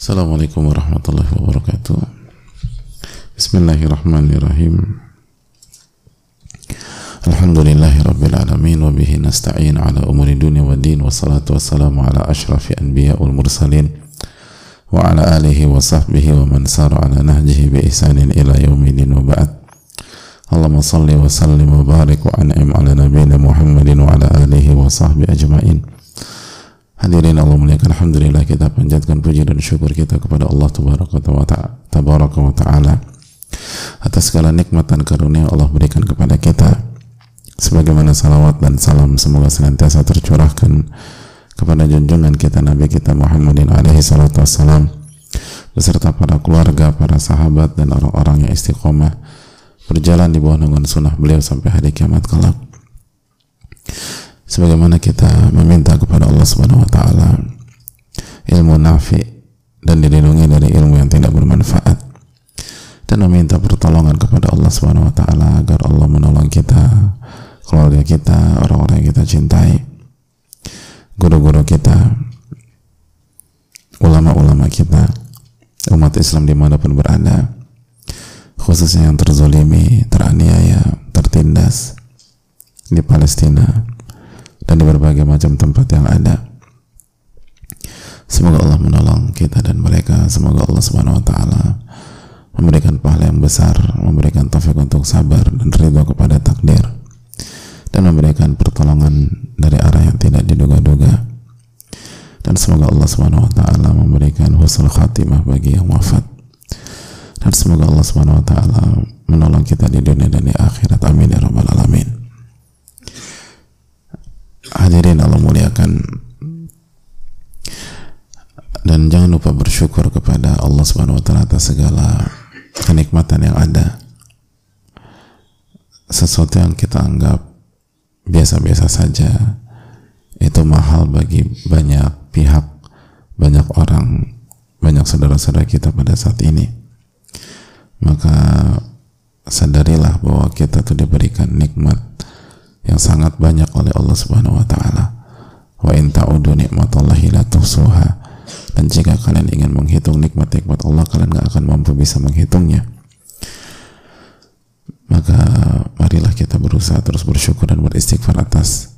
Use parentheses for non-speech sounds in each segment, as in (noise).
السلام عليكم ورحمة الله وبركاته. بسم الله الرحمن الرحيم. الحمد لله رب العالمين وبه نستعين على أمور الدنيا والدين والصلاة والسلام على أشرف أنبياء المرسلين وعلى آله وصحبه ومن سار على نهجه بإحسان إلى يوم الدين وبعد. اللهم صل وسلم وبارك وأنعم على نبينا محمد وعلى آله وصحبه أجمعين. Hadirin Allah muliakan Alhamdulillah kita panjatkan puji dan syukur kita kepada Allah Tabaraka wa Ta'ala atas segala nikmat dan karunia Allah berikan kepada kita. Sebagaimana salawat dan salam semoga senantiasa tercurahkan kepada junjungan kita Nabi kita Muhammadin alaihi salatu wassalam beserta para keluarga, para sahabat dan orang-orang yang istiqomah berjalan di bawah naungan sunnah beliau sampai hari kiamat kelak sebagaimana kita meminta kepada Allah Subhanahu wa taala ilmu nafi dan dilindungi dari ilmu yang tidak bermanfaat. Dan meminta pertolongan kepada Allah Subhanahu wa taala agar Allah menolong kita, keluarga kita, orang-orang yang kita cintai, guru-guru kita, ulama-ulama kita, umat Islam di mana pun berada, khususnya yang terzolimi, teraniaya, tertindas di Palestina, dan di berbagai macam tempat yang ada. Semoga Allah menolong kita dan mereka. Semoga Allah Subhanahu wa taala memberikan pahala yang besar, memberikan taufik untuk sabar dan ridho kepada takdir dan memberikan pertolongan dari arah yang tidak diduga-duga. Dan semoga Allah Subhanahu wa taala memberikan husnul khatimah bagi yang wafat. Dan semoga Allah Subhanahu wa taala menolong kita di dunia dan di akhirat. Amin ya rabbal alamin. Hadirin Allah muliakan dan jangan lupa bersyukur kepada Allah Subhanahu wa taala atas segala kenikmatan yang ada. Sesuatu yang kita anggap biasa-biasa saja itu mahal bagi banyak pihak, banyak orang, banyak saudara-saudara kita pada saat ini. Maka sadarilah bahwa kita tuh diberikan nikmat yang sangat banyak oleh Allah Subhanahu wa taala. Wa in ta'udu nikmatallahi la tuhsuha. Dan jika kalian ingin menghitung nikmat-nikmat Allah, kalian gak akan mampu bisa menghitungnya. Maka marilah kita berusaha terus bersyukur dan beristighfar atas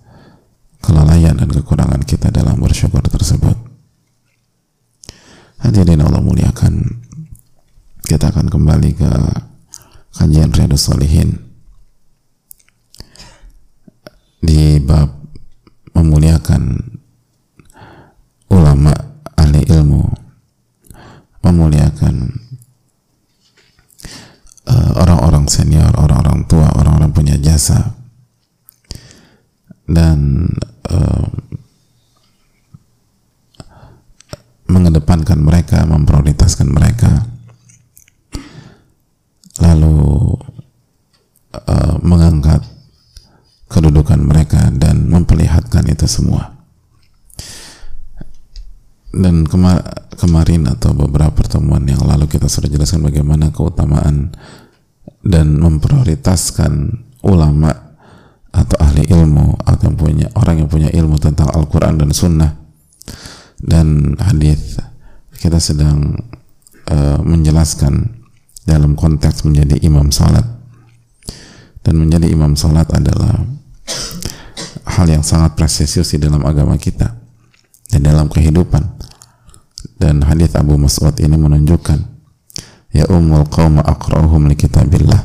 kelalaian dan kekurangan kita dalam bersyukur tersebut. Hadirin Allah muliakan. Kita akan kembali ke kajian Riyadus Solihin di bab memuliakan ulama ahli ilmu memuliakan orang-orang uh, senior, orang-orang tua, orang-orang punya jasa. Dan uh, mengedepankan mereka, memprioritaskan mereka. Lalu uh, mengangkat kedudukan mereka dan memperlihatkan itu semua. Dan kemar kemarin atau beberapa pertemuan yang lalu kita sudah jelaskan bagaimana keutamaan dan memprioritaskan ulama atau ahli ilmu atau yang punya orang yang punya ilmu tentang Al-Quran dan Sunnah. Dan hadis kita sedang uh, menjelaskan dalam konteks menjadi imam salat. Dan menjadi imam salat adalah hal yang sangat presisius di dalam agama kita dan dalam kehidupan. Dan hadis Abu Mas'ud ini menunjukkan ya ummul qawma aqra'uhum li kitabillah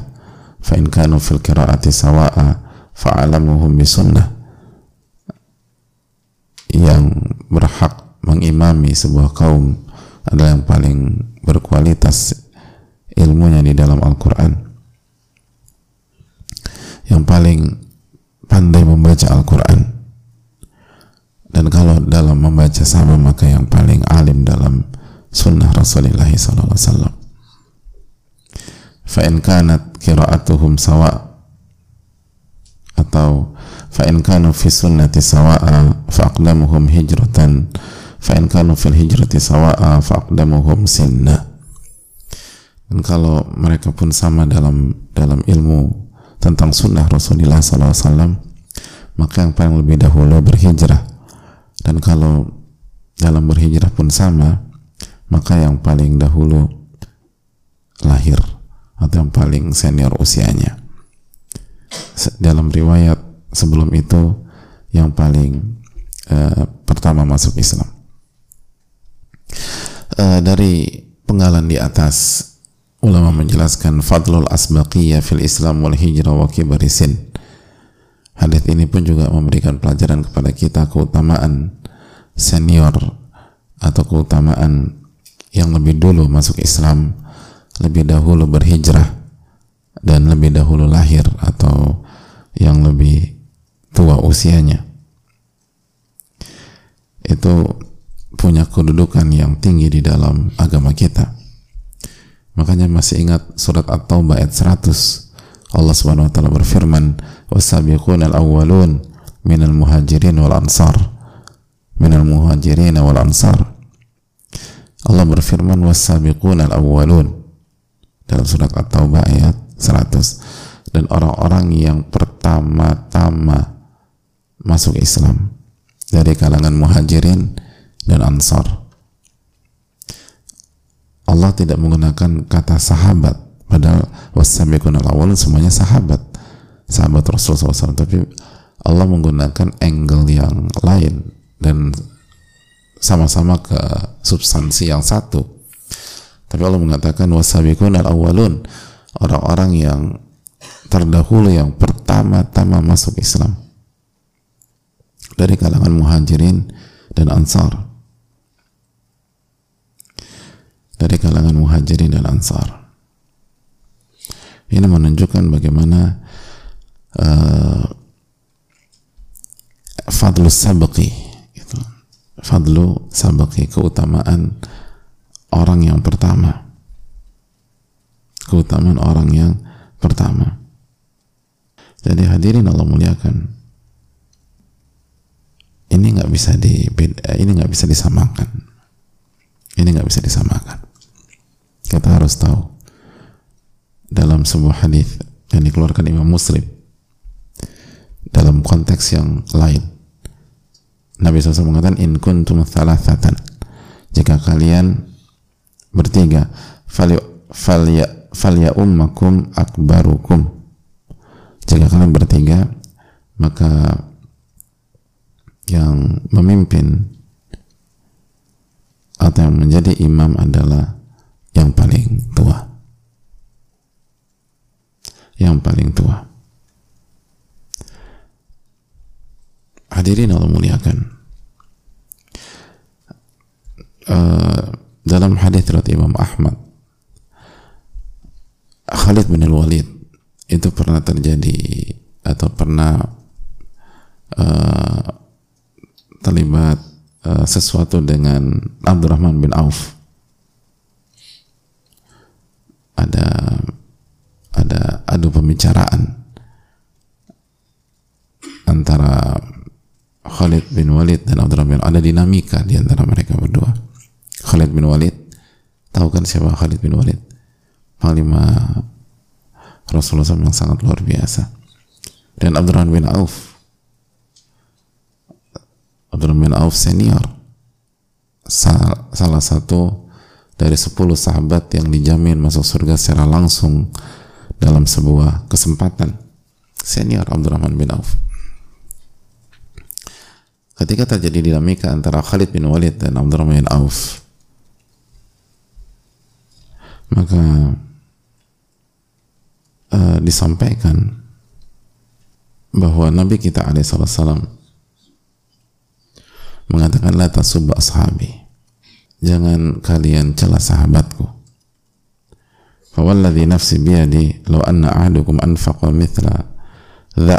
fa in kanu fil qira'ati sawa'a fa'alamuhum bisunnah yang berhak mengimami sebuah kaum adalah yang paling berkualitas ilmunya di dalam Al-Quran. Yang paling pandai membaca Al-Quran. Dan kalau dalam membaca sama maka yang paling alim dalam sunnah Rasulullah SAW fa'in kanat kira'atuhum sawa atau fa'in kanu fi sunnati sawa'a fa'aqdamuhum hijratan. Fa'in kanu fil hijrati sawa'a fa'aqdamuhum sinna. Dan kalau mereka pun sama dalam dalam ilmu tentang sunnah Rasulullah SAW maka yang paling lebih dahulu berhijrah. Dan kalau dalam berhijrah pun sama maka yang paling dahulu lahir atau yang paling senior usianya. Dalam riwayat sebelum itu yang paling uh, pertama masuk Islam. Uh, dari penggalan di atas ulama menjelaskan fadlul asbaqiyah fil Islam wal hijrah wa kibarisin hadis ini pun juga memberikan pelajaran kepada kita keutamaan senior atau keutamaan yang lebih dulu masuk Islam lebih dahulu berhijrah dan lebih dahulu lahir atau yang lebih tua usianya. Itu punya kedudukan yang tinggi di dalam agama kita makanya masih ingat surat At-Taubah ayat 100 Allah Subhanahu wa taala berfirman wasabiqun al-awwalun minal muhajirin wal ansar. Minal muhajirin wal ansar. Allah berfirman wasabiqun al-awwalun. Dalam surat At-Taubah ayat 100 dan orang-orang yang pertama-tama masuk Islam dari kalangan muhajirin dan ansar Allah tidak menggunakan kata sahabat. Padahal wasabiqun al-awwalun semuanya sahabat. Sahabat Rasulullah SAW tapi Allah menggunakan angle yang lain. Dan sama-sama ke substansi yang satu. Tapi Allah mengatakan wasabiqun al-awwalun. Orang-orang yang terdahulu yang pertama-tama masuk Islam. Dari kalangan muhajirin dan ansar dari kalangan muhajirin dan ansar. Ini menunjukkan bagaimana uh, fadlu sabqi gitu. fadlu sabqi keutamaan orang yang pertama. Keutamaan orang yang pertama. Jadi hadirin Allah muliakan. Ini nggak bisa di ini nggak bisa disamakan. Ini nggak bisa disamakan kita harus tahu dalam sebuah hadis yang dikeluarkan Imam Muslim dalam konteks yang lain. Nabi SAW mengatakan in kuntum thalathatan jika kalian bertiga falya falya ummakum akbarukum. Jika kalian bertiga maka yang memimpin atau yang menjadi imam adalah yang paling tua. Yang paling tua. Hadirin Allah muliakan. Uh, dalam hadis riwayat Imam Ahmad Khalid bin Al-Walid itu pernah terjadi atau pernah uh, terlibat uh, sesuatu dengan Abdurrahman bin Auf ada ada adu pembicaraan antara Khalid bin Walid dan Abdurrahman bin ada dinamika di antara mereka berdua. Khalid bin Walid tahu kan siapa Khalid bin Walid? Panglima Rasulullah SAW yang sangat luar biasa. Dan Abdurrahman bin Auf. Abdurrahman bin Auf senior. Salah satu dari sepuluh sahabat yang dijamin masuk surga secara langsung dalam sebuah kesempatan. Senior Abdurrahman bin Auf. Ketika terjadi dinamika antara Khalid bin Walid dan Abdurrahman bin Auf maka uh, disampaikan bahwa Nabi kita alaihissalam mengatakan la tasubba ashabi jangan kalian celah sahabatku. Fawalladhi nafsi biyadi law anna ahadukum anfaqa mithla dha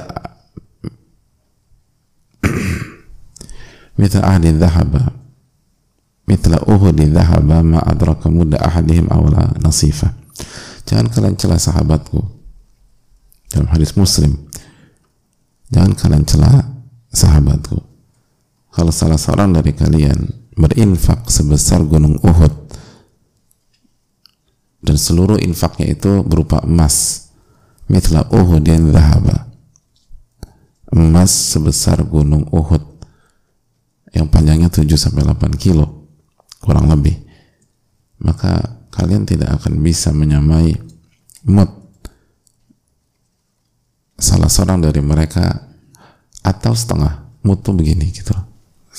(clears throat) mithla ahli dhahaba mithla uhudi dhahaba ma adraka mudda ahadihim awla nasifa. Jangan kalian celah sahabatku. Dalam hadis muslim jangan kalian celah sahabatku. Kalau salah seorang dari kalian berinfak sebesar gunung Uhud. Dan seluruh infaknya itu berupa emas mitla Uhud yang dhahaba emas sebesar gunung Uhud yang panjangnya 7 sampai 8 kilo kurang lebih. Maka kalian tidak akan bisa menyamai mood salah seorang dari mereka atau setengah tuh begini gitu.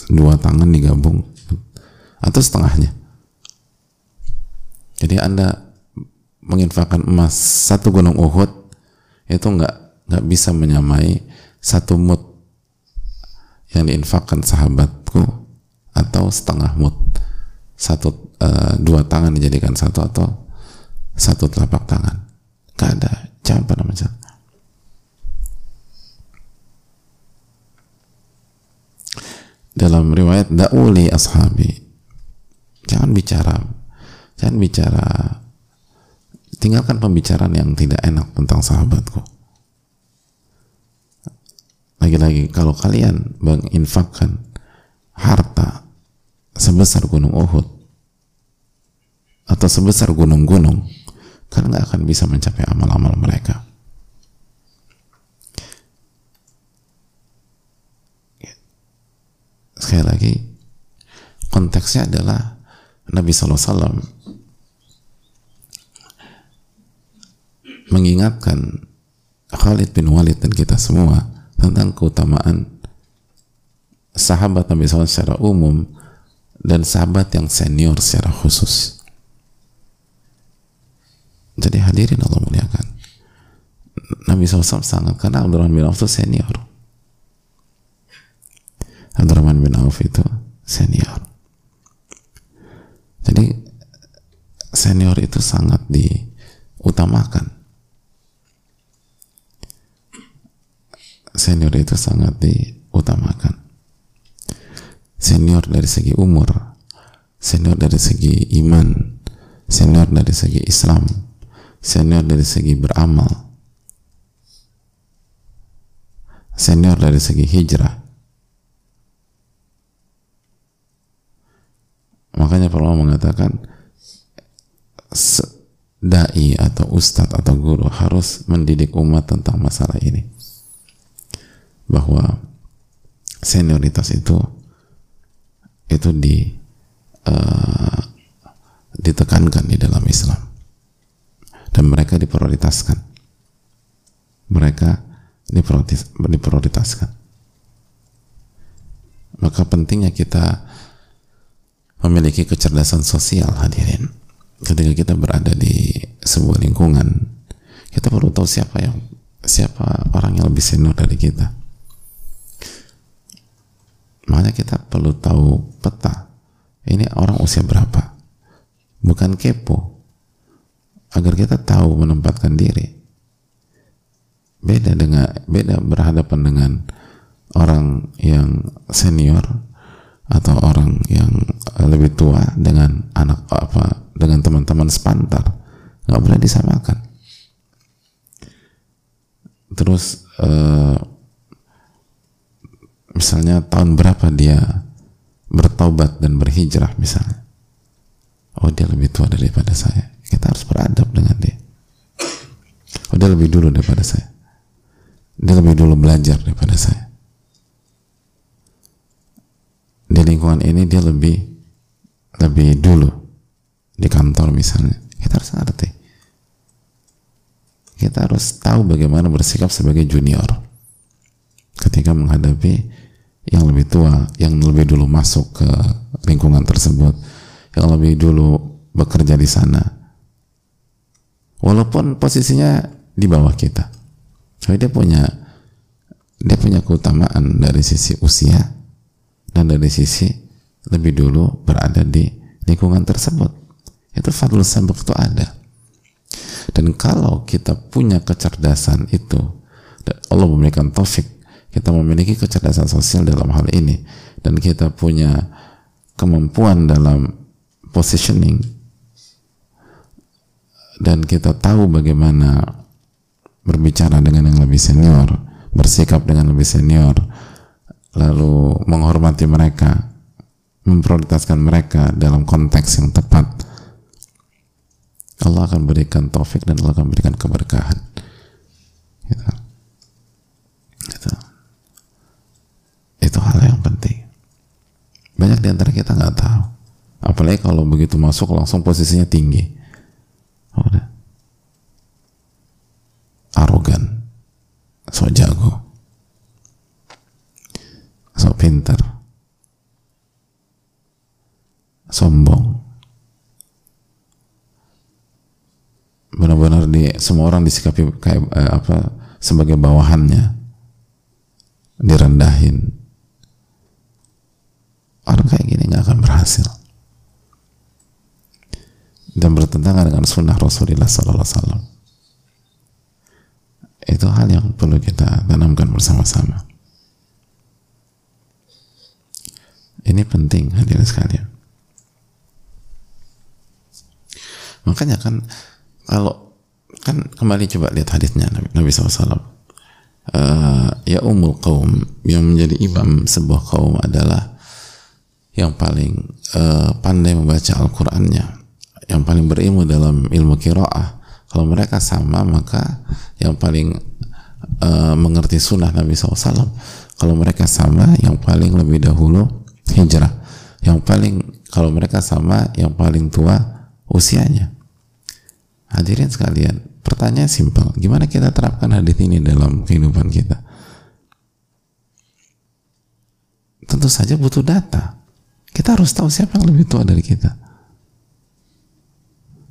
Dua tangan digabung atau setengahnya. Jadi anda menginfakkan emas satu gunung Uhud itu nggak nggak bisa menyamai satu mut yang diinfakkan sahabatku atau setengah mut. Satu uh, dua tangan dijadikan satu atau satu telapak tangan. Gak ada pernah macam dalam riwayat dauli ashabi jangan bicara jangan bicara tinggalkan pembicaraan yang tidak enak tentang sahabatku. Lagi-lagi kalau kalian menginfakkan harta sebesar gunung Uhud atau sebesar gunung-gunung kalian nggak akan bisa mencapai amal-amal mereka. Sekali lagi konteksnya adalah Nabi SAW mengingatkan Khalid bin Walid dan kita semua tentang keutamaan sahabat Nabi SAW secara umum dan sahabat yang senior secara khusus. Jadi hadirin Allah muliakan. Nabi SAW sangat karena Abdurrahman bin Auf itu senior. Abdurrahman bin Auf itu senior. Jadi senior itu sangat diutamakan. Senior itu sangat diutamakan. Senior dari segi umur senior dari segi iman senior dari segi Islam senior dari segi beramal senior dari segi hijrah makanya perlu mengatakan dai atau ustadz atau guru harus mendidik umat tentang masalah ini. Bahwa senioritas itu itu di uh, ditekankan di dalam Islam. Dan mereka diprioritaskan. Mereka diprioritaskan. Maka pentingnya kita memiliki kecerdasan sosial hadirin ketika kita berada di sebuah lingkungan kita perlu tahu siapa yang siapa orang yang lebih senior dari kita Makanya kita perlu tahu peta. Ini orang usia berapa. Bukan kepo. Agar kita tahu menempatkan diri. Beda dengan beda berhadapan dengan orang yang senior atau orang yang lebih tua dengan anak apa dengan teman-teman sepantar nggak boleh disamakan. Terus uh, misalnya tahun berapa dia bertobat dan berhijrah misalnya? Oh dia lebih tua daripada saya. Kita harus beradab dengan dia. Oh dia lebih dulu daripada saya. Dia lebih dulu belajar daripada saya di lingkungan ini dia lebih lebih dulu di kantor misalnya kita harus ngerti kita harus tahu bagaimana bersikap sebagai junior ketika menghadapi yang lebih tua, yang lebih dulu masuk ke lingkungan tersebut, yang lebih dulu bekerja di sana. Walaupun posisinya di bawah kita. Tapi dia punya dia punya keutamaan dari sisi usia dan dari sisi lebih dulu berada di lingkungan tersebut. Itu fadlul sabuk itu ada. Dan kalau kita punya kecerdasan itu, Allah memberikan taufik kita memiliki kecerdasan sosial dalam hal ini dan kita punya kemampuan dalam positioning dan kita tahu bagaimana berbicara dengan yang lebih senior, bersikap dengan lebih senior, lalu menghormati mereka, memprioritaskan mereka dalam konteks yang tepat. Allah akan berikan taufik dan Allah akan berikan keberkahan. Gitu. Gitu. Itu hal yang penting. Banyak di antara kita nggak tahu. Apalagi kalau begitu masuk langsung posisinya tinggi. Arogan. So jago pintar sombong. Benar-benar di semua orang disikapi kayak eh, apa sebagai bawahannya. Direndahin. Orang kayak gini nggak akan berhasil. Dan bertentangan dengan sunnah Rasulullah Sallallahu Alaihi itu hal yang perlu kita tanamkan bersama-sama ini penting hadirin sekalian. Makanya kan kalau kan kembali coba lihat hadisnya Nabi, Nabi SAW uh, ya umul kaum yang menjadi imam sebuah kaum adalah yang paling uh, pandai membaca Al-Qur'annya yang paling berilmu dalam ilmu kiraah kalau mereka sama maka yang paling uh, mengerti sunnah Nabi SAW kalau mereka sama yang paling lebih dahulu hijrah yang paling kalau mereka sama yang paling tua usianya Hadirin sekalian, pertanyaan simpel, gimana kita terapkan hadis ini dalam kehidupan kita? Tentu saja butuh data. Kita harus tahu siapa yang lebih tua dari kita.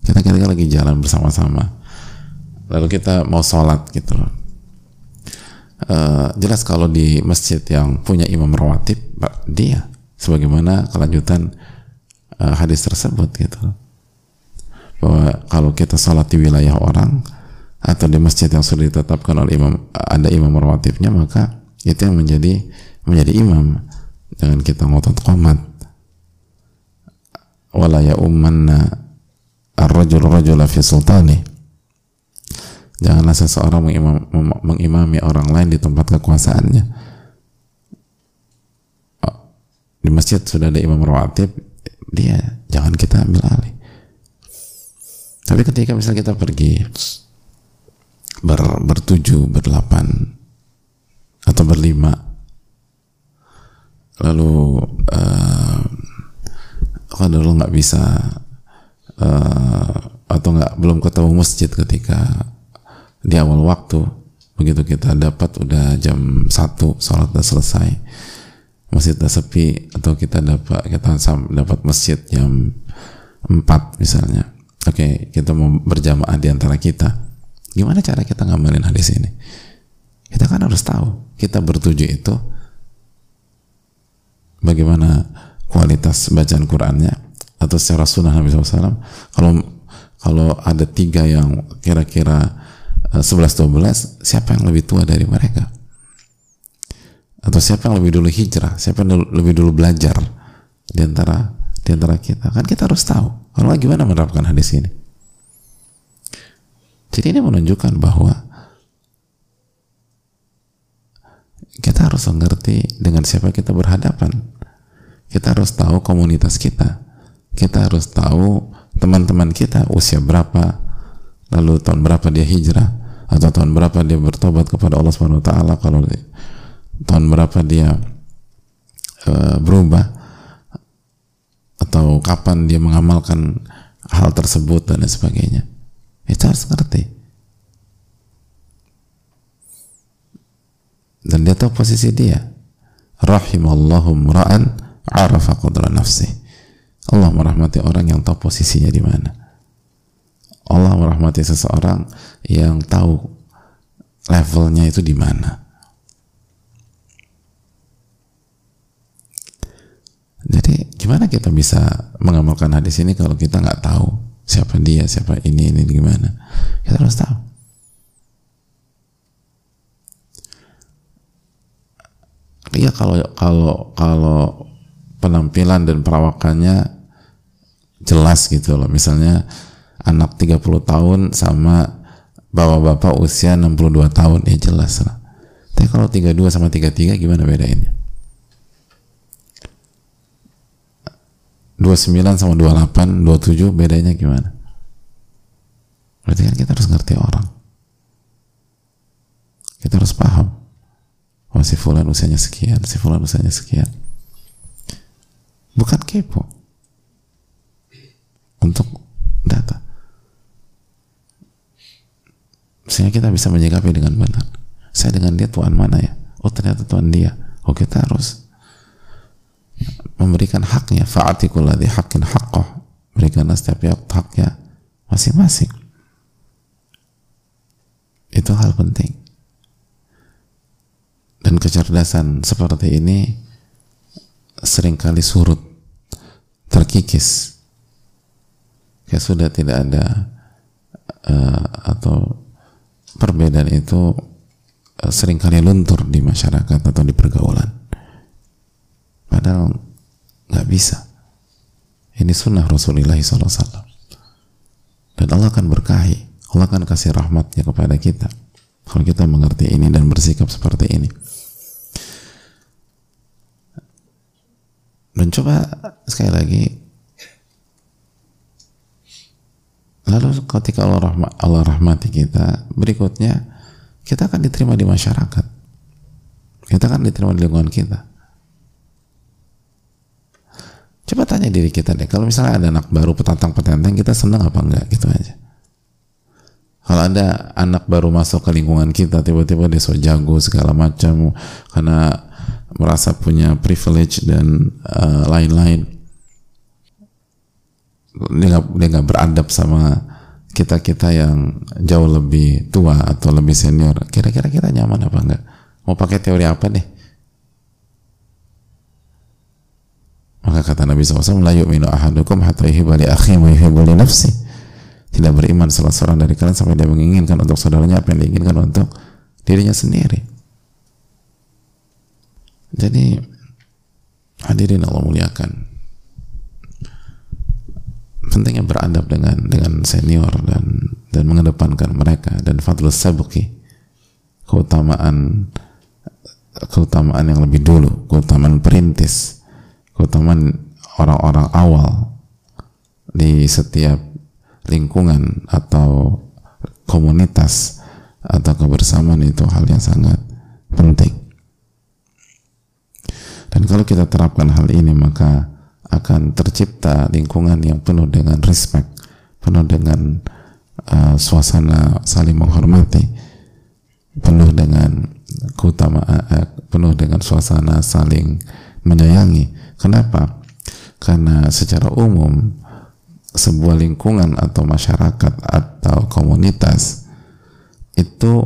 Kita ketika lagi jalan bersama-sama, lalu kita mau sholat gitu loh. Uh, jelas kalau di masjid yang punya imam rawatib, dia sebagaimana kelanjutan uh, hadis tersebut gitu. Bahwa kalau kita sholat di wilayah orang atau di masjid yang sudah ditetapkan oleh imam ada imam rawatibnya maka itu yang menjadi menjadi imam. Jangan kita ngotot qomat wala ya ummanna ar-rajul fi sultani. Janganlah seseorang mengimam, mengimami orang lain di tempat kekuasaannya oh, di masjid sudah ada imam rawatib dia jangan kita ambil alih. Tapi ketika misalnya kita pergi ber, bertujuh, berdelapan, atau berlima, lalu uh, kalau dulu nggak bisa uh, atau nggak belum ketemu masjid ketika di awal waktu, begitu kita dapat udah jam satu sholat udah selesai, masjid sepi atau kita dapat kita dapat masjid jam empat misalnya. Oke okay, kita mau berjamaah di antara kita. Gimana cara kita ngamalin hadis ini? Kita kan harus tahu kita bertuju itu. Bagaimana kualitas bacaan Qurannya? Atau secara sunnah Nabi SAW kalau kalau ada tiga yang kira-kira 11-12 eh, siapa yang lebih tua dari mereka atau siapa yang lebih dulu hijrah? Siapa yang lebih dulu belajar di antara di antara kita? Kan kita harus tahu. Kalau gimana menerapkan hadis ini? Jadi ini menunjukkan bahwa kita harus mengerti dengan siapa kita berhadapan. Kita harus tahu komunitas kita. Kita harus tahu teman-teman kita usia berapa lalu tahun berapa dia hijrah atau tahun berapa dia bertobat kepada Allah Subhanahu wa taala kalau tahun berapa dia uh, berubah? Atau kapan dia mengamalkan hal tersebut dan sebagainya? Itu harus ngerti. Dan dia tahu posisi dia. Rahimallahu mura'an arafa qadra nafsi Allah merahmati orang yang tahu posisinya di mana. Allah merahmati seseorang yang tahu levelnya itu di mana Kita bisa mengamalkan hadis ini kalau kita nggak tahu siapa dia, siapa ini, ini gimana? Kita harus tahu. Iya kalau kalau kalau penampilan dan perawakannya jelas gitu loh. Misalnya anak 30 tahun sama bapak-bapak usia 62 tahun ya jelas lah. Tapi kalau 32 sama 33 gimana bedainnya? 29 sama 28, 27 bedanya gimana? Berarti kan kita harus ngerti orang. Kita harus paham. Oh si fulan usianya sekian, si fulan usianya sekian. Bukan kepo. untuk data sehingga kita bisa menyikapi dengan benar saya dengan dia tuan mana ya oh ternyata tuan dia oh kita harus memberikan haknya. Fa'atikul ladhi haqqin haqqah. Berikanlah setiap pihak haknya masing-masing. Itu hal penting. Dan kecerdasan seperti ini sering kali surut terkikis. Ya sudah tidak ada uh, atau perbedaan itu uh, sering kali luntur di masyarakat atau di pergaulan padahal nggak bisa. Ini sunnah Rasulullah SAW dan Allah akan berkahi Allah akan kasih rahmatnya kepada kita. Kalau kita mengerti ini dan bersikap seperti ini. Dan coba sekali lagi lalu ketika Allah, rahmat, Allah rahmati kita berikutnya kita akan diterima di masyarakat. Kita akan diterima di lingkungan kita coba tanya diri kita deh kalau misalnya ada anak baru petantang petenteng kita senang apa enggak? Gitu aja. Kalau ada anak baru masuk ke lingkungan kita tiba-tiba dia so jago segala macam karena merasa punya privilege dan uh, lain-lain. Dia nggak dia nggak beradab sama kita kita yang jauh lebih tua atau lebih senior. Kira-kira kita nyaman apa enggak? Mau pakai teori apa deh maka kata Nabi SAW la yu'minu ahadukum hatta yuhibba li akhihi wa yuhibbu li nafsi. Tidak beriman salah seorang dari kalian sampai dia menginginkan untuk saudaranya apa yang diinginkan untuk dirinya sendiri. Jadi hadirin Allah muliakan. Pentingnya beradab dengan dengan senior dan dan mengedepankan mereka dan fadlus sabqi keutamaan keutamaan yang lebih dulu, keutamaan perintis, keutamaan orang-orang awal di setiap lingkungan atau komunitas atau kebersamaan itu hal yang sangat penting. Dan kalau kita terapkan hal ini maka akan tercipta lingkungan yang penuh dengan respect, penuh dengan uh, suasana saling menghormati, penuh dengan keutamaan, uh, penuh dengan suasana saling menyayangi. Kenapa? Karena secara umum sebuah lingkungan atau masyarakat atau komunitas itu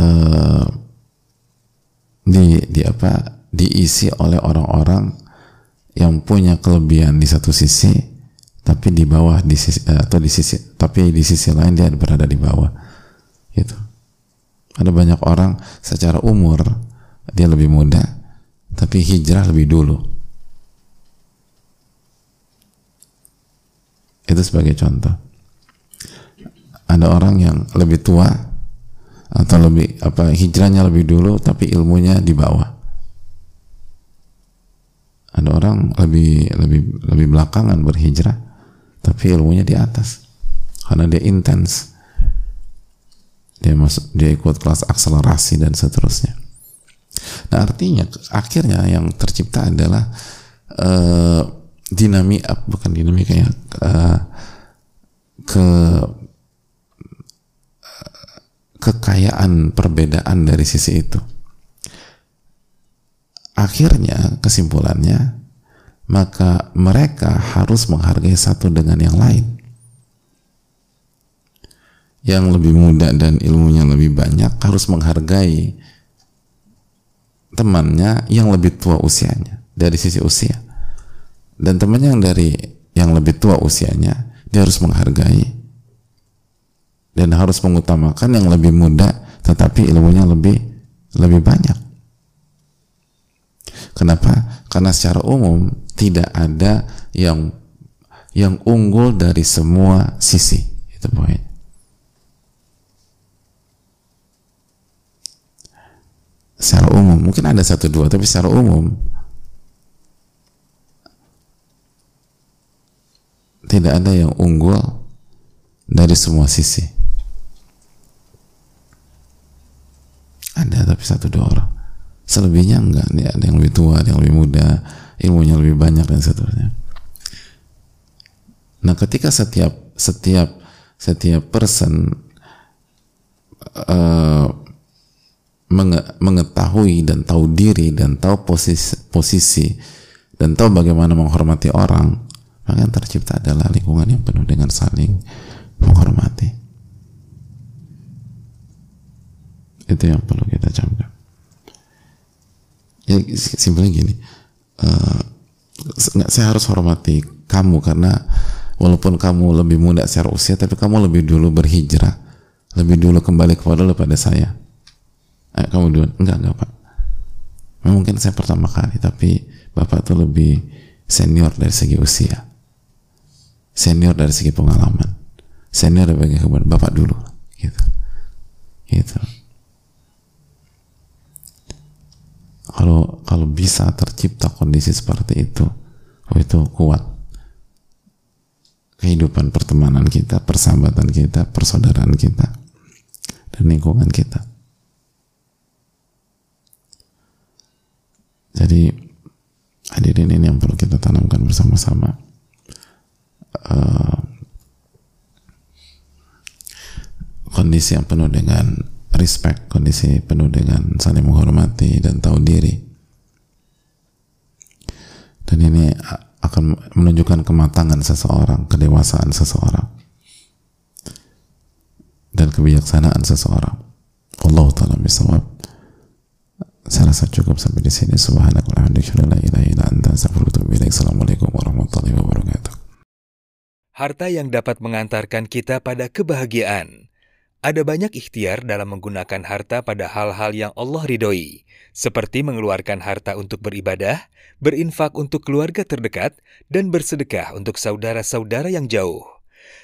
uh, di di apa diisi oleh orang-orang yang punya kelebihan di satu sisi tapi di bawah di sisi eh, atau di sisi tapi di sisi lain dia berada di bawah. Gitu. Ada banyak orang secara umur dia lebih muda tapi hijrah lebih dulu. Itu sebagai contoh. Ada orang yang lebih tua atau lebih apa hijrahnya lebih dulu tapi ilmunya di bawah. Ada orang lebih lebih lebih belakangan berhijrah tapi ilmunya di atas. Karena dia intens. Dia masuk dia ikut kelas akselerasi dan seterusnya nah artinya akhirnya yang tercipta adalah uh, dinamika bukan dinamika ya uh, ke kekayaan perbedaan dari sisi itu. Akhirnya kesimpulannya maka mereka harus menghargai satu dengan yang lain. Yang lebih muda dan ilmunya lebih banyak harus menghargai temannya yang lebih tua usianya dari sisi usia. Dan temannya yang dari yang lebih tua usianya dia harus menghargai dan harus mengutamakan yang lebih muda tetapi ilmunya lebih lebih banyak. Kenapa? Karena secara umum tidak ada yang yang unggul dari semua sisi. Itu poin. Secara umum, mungkin ada satu dua, tapi secara umum. Tidak ada yang unggul dari semua sisi. ada tapi satu dua orang. Selebihnya enggak. Ada yang lebih tua ada yang lebih muda. Ilmunya lebih banyak dan seterusnya. Nah, ketika setiap setiap setiap person uh, mengetahui dan tahu diri dan tahu posisi, posisi dan tahu bagaimana menghormati orang, maka yang tercipta adalah lingkungan yang penuh dengan saling menghormati. Itu yang perlu kita camkan. Ya simpelnya gini, uh, saya harus hormati kamu karena walaupun kamu lebih muda secara usia tapi kamu lebih dulu berhijrah lebih dulu kembali kepada Allah pada saya eh, kamu dulu enggak enggak pak. Mungkin saya pertama kali tapi bapak tuh lebih senior dari segi usia. Senior dari segi pengalaman. Senior dari segi kepada bapak dulu gitu. Gitu. Kalau kalau bisa tercipta kondisi seperti itu oh itu kuat. Kehidupan pertemanan kita, persahabatan kita, persaudaraan kita, dan lingkungan kita. Jadi hadirin ini yang perlu kita tanamkan bersama-sama. Uh, kondisi yang penuh dengan respect, kondisi penuh dengan saling menghormati dan tahu diri. Dan ini akan menunjukkan kematangan seseorang, kedewasaan seseorang, dan kebijaksanaan seseorang. Allah taala bisawab. Saya rasa cukup sampai di sini. Assalamualaikum warahmatullahi wabarakatuh. Harta yang dapat mengantarkan kita pada kebahagiaan. Ada banyak ikhtiar dalam menggunakan harta pada hal-hal yang Allah ridhoi seperti mengeluarkan harta untuk beribadah, berinfak untuk keluarga terdekat, dan bersedekah untuk saudara-saudara yang jauh.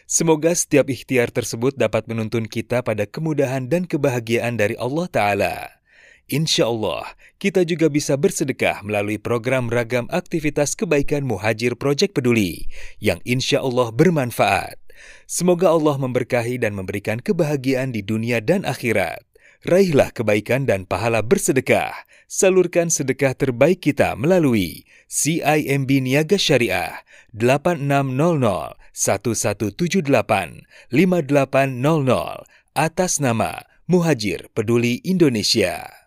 Semoga setiap ikhtiar tersebut dapat menuntun kita pada kemudahan dan kebahagiaan dari Allah Ta'ala. Insya Allah, kita juga bisa bersedekah melalui program ragam aktivitas kebaikan Muhajir Project Peduli yang insya Allah bermanfaat. Semoga Allah memberkahi dan memberikan kebahagiaan di dunia dan akhirat. Raihlah kebaikan dan pahala bersedekah. Salurkan sedekah terbaik kita melalui CIMB Niaga Syariah 8600 1178 5800 atas nama Muhajir Peduli Indonesia.